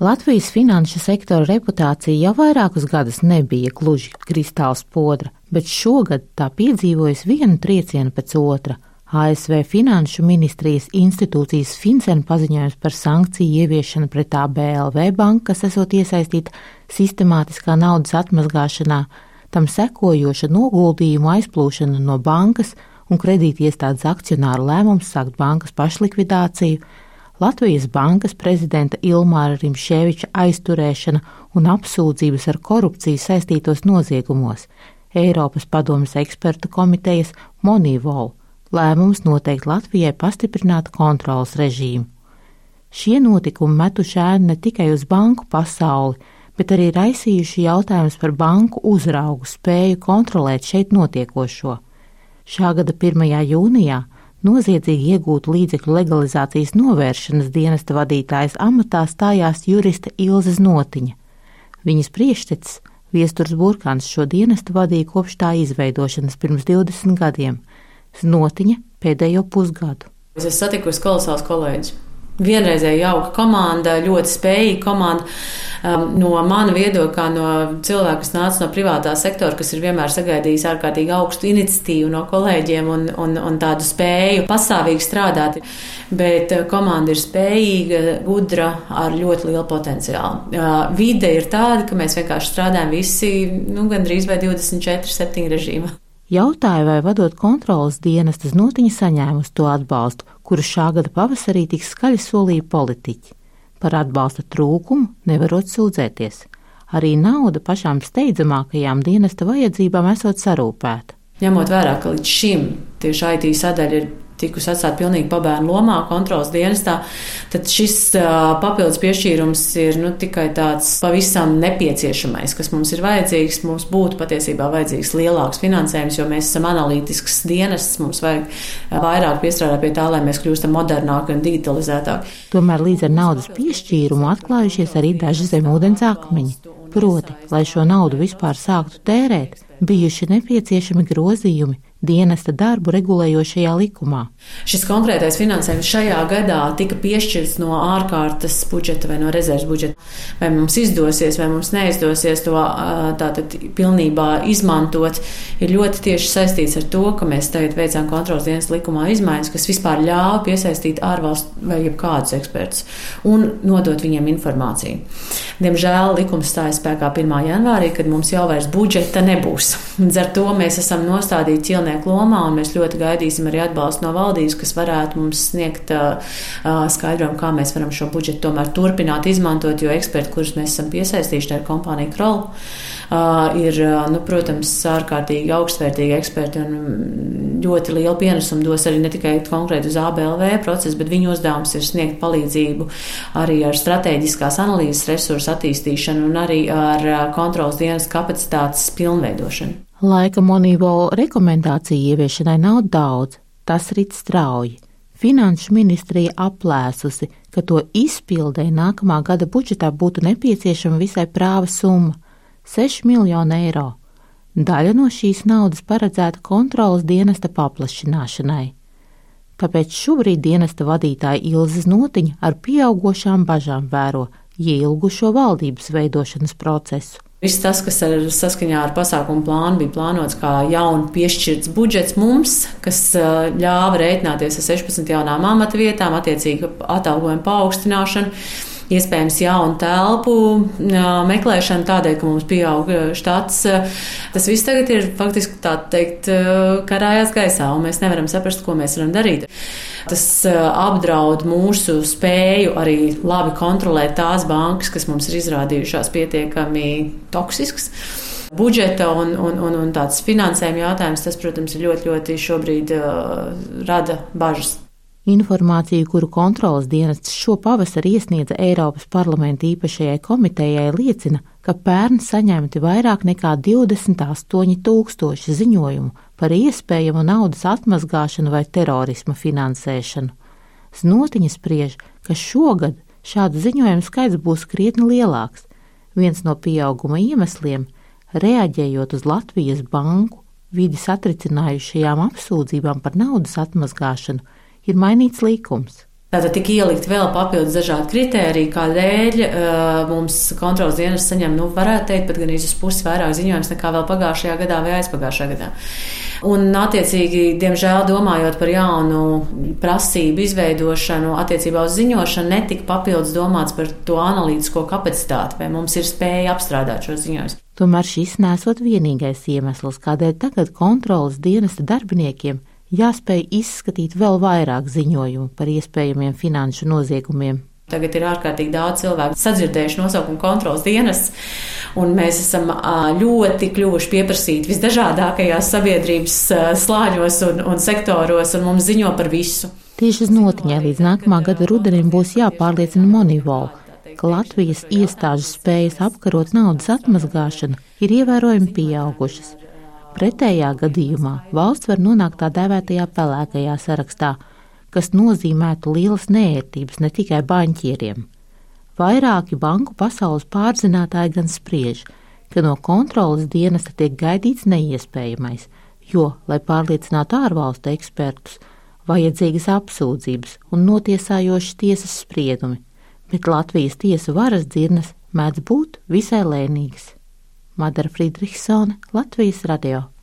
Latvijas finanšu sektora reputācija jau vairākus gadus nebija gluži kristāls podra, bet šogad tā piedzīvojas vienu triecienu pēc otra. ASV Finanšu ministrijas institūcijas FinCEN paziņojums par sankciju ieviešanu pret ABLV banku, kas esot iesaistīta sistemātiskā naudas atmazgāšanā, tam sekojoša noguldījumu aizplūšana no bankas un kredītiestādes akcionāru lēmums sākt bankas pašlikvidāciju, Latvijas bankas prezidenta Ilmāra Rimšēviča aizturēšana un apsūdzības ar korupciju saistītos noziegumos, Eiropas padomas ekspertu komitejas Monivol lēmums noteikt Latvijai pastiprinātu kontrolas režīmu. Šie notikumi metuši ēnu ne tikai uz banku pasauli, bet arī raisījuši jautājumus par banku uzraugu spēju kontrolēt šeit notiekošo. Šā gada 1. jūnijā Noziedzīgi iegūtu līdzekļu legalizācijas novēršanas dienesta vadītājas amatā stājās juriste Ilze Znotiņa. Viņas priekštecis Viesturs Burkāns šo dienestu vadīja kopš tā izveidošanas pirms 20 gadiem, Znotiņa pēdējo pusgadu. Es esmu satikusi kolosāls kolēģis vienreizēja jauka komanda, ļoti spējīga komanda. Um, no mana viedokļa, no cilvēka, kas nāca no privātā sektora, kas ir vienmēr sagaidījis ārkārtīgi augstu iniciatīvu no kolēģiem un, un, un tādu spēju pastāvīgi strādāt. Bet uh, komanda ir spējīga, gudra, ar ļoti lielu potenciālu. Uh, vide ir tāda, ka mēs vienkārši strādājam visi nu, gandrīz vai 24-7 režīmā. Jautāja, vai vadot kontrolas dienestas notiņa saņēmusi to atbalstu, kuru šā gada pavasarī tik skaļi solīja politiķi. Par atbalsta trūkumu nevarot sūdzēties. Arī nauda pašām steidzamākajām dienesta vajadzībām esot sarūpēta. Ņemot vērā, ka līdz šim tieši IT sadaļa ir tikusi atstāta pilnīgi pabērnu lomā kontrolas dienestā, tad šis uh, papildus piešķīrums ir nu, tikai tāds pavisam nepieciešamais, kas mums ir vajadzīgs. Mums būtu patiesībā vajadzīgs lielāks finansējums, jo mēs esam analītisks dienests, mums vajag vairāk piestrādāt pie tā, lai mēs kļūstam modernāki un digitalizētāki. Tomēr līdz ar naudas piešķīrumu atklājušies arī daži zemūdens akmeņi. Proti, lai šo naudu vispār sāktu tērēt, bijuši nepieciešami grozījumi dienesta darbu regulējošajā likumā. Šis konkrētais finansējums šajā gadā tika piešķirts no ārkārtas budžeta vai no rezerves budžeta. Vai mums izdosies, vai mums neizdosies to tātad pilnībā izmantot, ir ļoti tieši saistīts ar to, ka mēs tagad veicām kontrols dienas likumā izmaiņas, kas vispār ļāva piesaistīt ārvalstu vai jebkādus ekspertus un nodot viņiem informāciju. Diemžēl likums stājas spēkā 1. janvārī, kad mums jau vairs budžeta nebūs. Līdz ar to mēs esam nostādīti ķilnieki dalībnieku lomā, un mēs ļoti gaidīsim arī atbalstu no valdības, kas varētu mums sniegt uh, skaidrojumu, kā mēs varam šo budžetu tomēr turpināt izmantot, jo eksperti, kurus mēs esam piesaistījuši, tā ir kompānija Kroll, uh, ir, nu, protams, ārkārtīgi augstvērtīgi eksperti un ļoti lielu pienesumu dos arī ne tikai konkrēti uz ABLV procesu, bet viņu uzdevums ir sniegt palīdzību arī ar strateģiskās analīzes resursu attīstīšanu un arī ar kontrolas dienas kapacitātes pilnveidošanu. Laika monīvo rekomendāciju ieviešanai nav daudz, tas rit strauji. Finanšu ministrija aplēsusi, ka to izpildē nākamā gada budžetā būtu nepieciešama visai prāva summa - 6 miljoni eiro. Daļa no šīs naudas paredzēta kontrolas dienesta paplašināšanai. Tāpēc šobrīd dienesta vadītāja Ilzas Notiņa ar pieaugošām bažām vēro ielgušo valdības veidošanas procesu. Viss tas, kas ar, saskaņā ar pasākumu plānu bija plānots kā jaunu piešķirts budžets mums, kas ļāva rēķināties ar 16 jaunām amata vietām, attiecīgi atalgojumu paaugstināšanu iespējams jaunu telpu meklēšanu tādēļ, ka mums pieaug štats. Tas viss tagad ir faktiski tā teikt karājās gaisā, un mēs nevaram saprast, ko mēs varam darīt. Tas apdraud mūsu spēju arī labi kontrolēt tās bankas, kas mums ir izrādījušās pietiekami toksiskas budžeta un, un, un, un tāds finansējuma jautājums, tas, protams, ļoti, ļoti šobrīd uh, rada bažas. Informāciju, kuru kontrolas dienests šo pavasari iesniedza Eiropas parlamenta īpašajai komitejai, liecina, ka pērn saņemti vairāk nekā 28 tūkstoši ziņojumu par iespējamu naudas atmazgāšanu vai terorisma finansēšanu. Znotiņa spriež, ka šogad šādu ziņojumu skaits būs krietni lielāks. Viens no pieauguma iemesliem - reaģējot uz Latvijas banku vidi satricinājušajām apsūdzībām par naudas atmazgāšanu ir mainīts likums. Tātad tika ielikt vēl papildus dažādi kritēriji, kādēļ uh, mums kontrols dienas saņem, nu, varētu teikt, pat gan uz pusi vairāk ziņojums nekā vēl pagājušajā gadā vai aizpagājušajā gadā. Un, attiecīgi, diemžēl domājot par jaunu prasību izveidošanu attiecībā uz ziņošanu, netika papildus domāts par to analītisko kapacitāti, vai mums ir spēja apstrādāt šo ziņojumu. Tomēr šis nesot vienīgais iemesls, kādēļ tagad kontrolas dienesta darbiniekiem jāspēj izskatīt vēl vairāk ziņojumu par iespējamiem finanšu noziegumiem. Tagad ir ārkārtīgi daudz cilvēku sadzirdējuši nosaukumu kontrols dienas, un mēs esam ļoti kļuvuši pieprasīti visdažādākajās sabiedrības slāņos un, un sektoros, un mums ziņo par visu. Tieši uz notiņai līdz nākamā gada rudenim būs jāpārliecina Monivolu, ka Latvijas iestāžu spējas apkarot naudas atmazgāšanu ir ievērojami pieaugušas. Pretējā gadījumā valsts var nonākt tā dēvētajā pelēkajā sarakstā, kas nozīmētu lielas nērtības ne tikai baņķieriem. Vairāki banku pasaules pārzinātāji gan spriež, ka no kontrolas dienesta tiek gaidīts neiespējamais, jo, lai pārliecinātu ārvalstu ekspertus, vajadzīgas apsūdzības un notiesājošas tiesas spriedumi, bet Latvijas tiesu varas dzirnas mēdz būt visai lēnīgas. Madara Friedrichsone, Latvijas radio.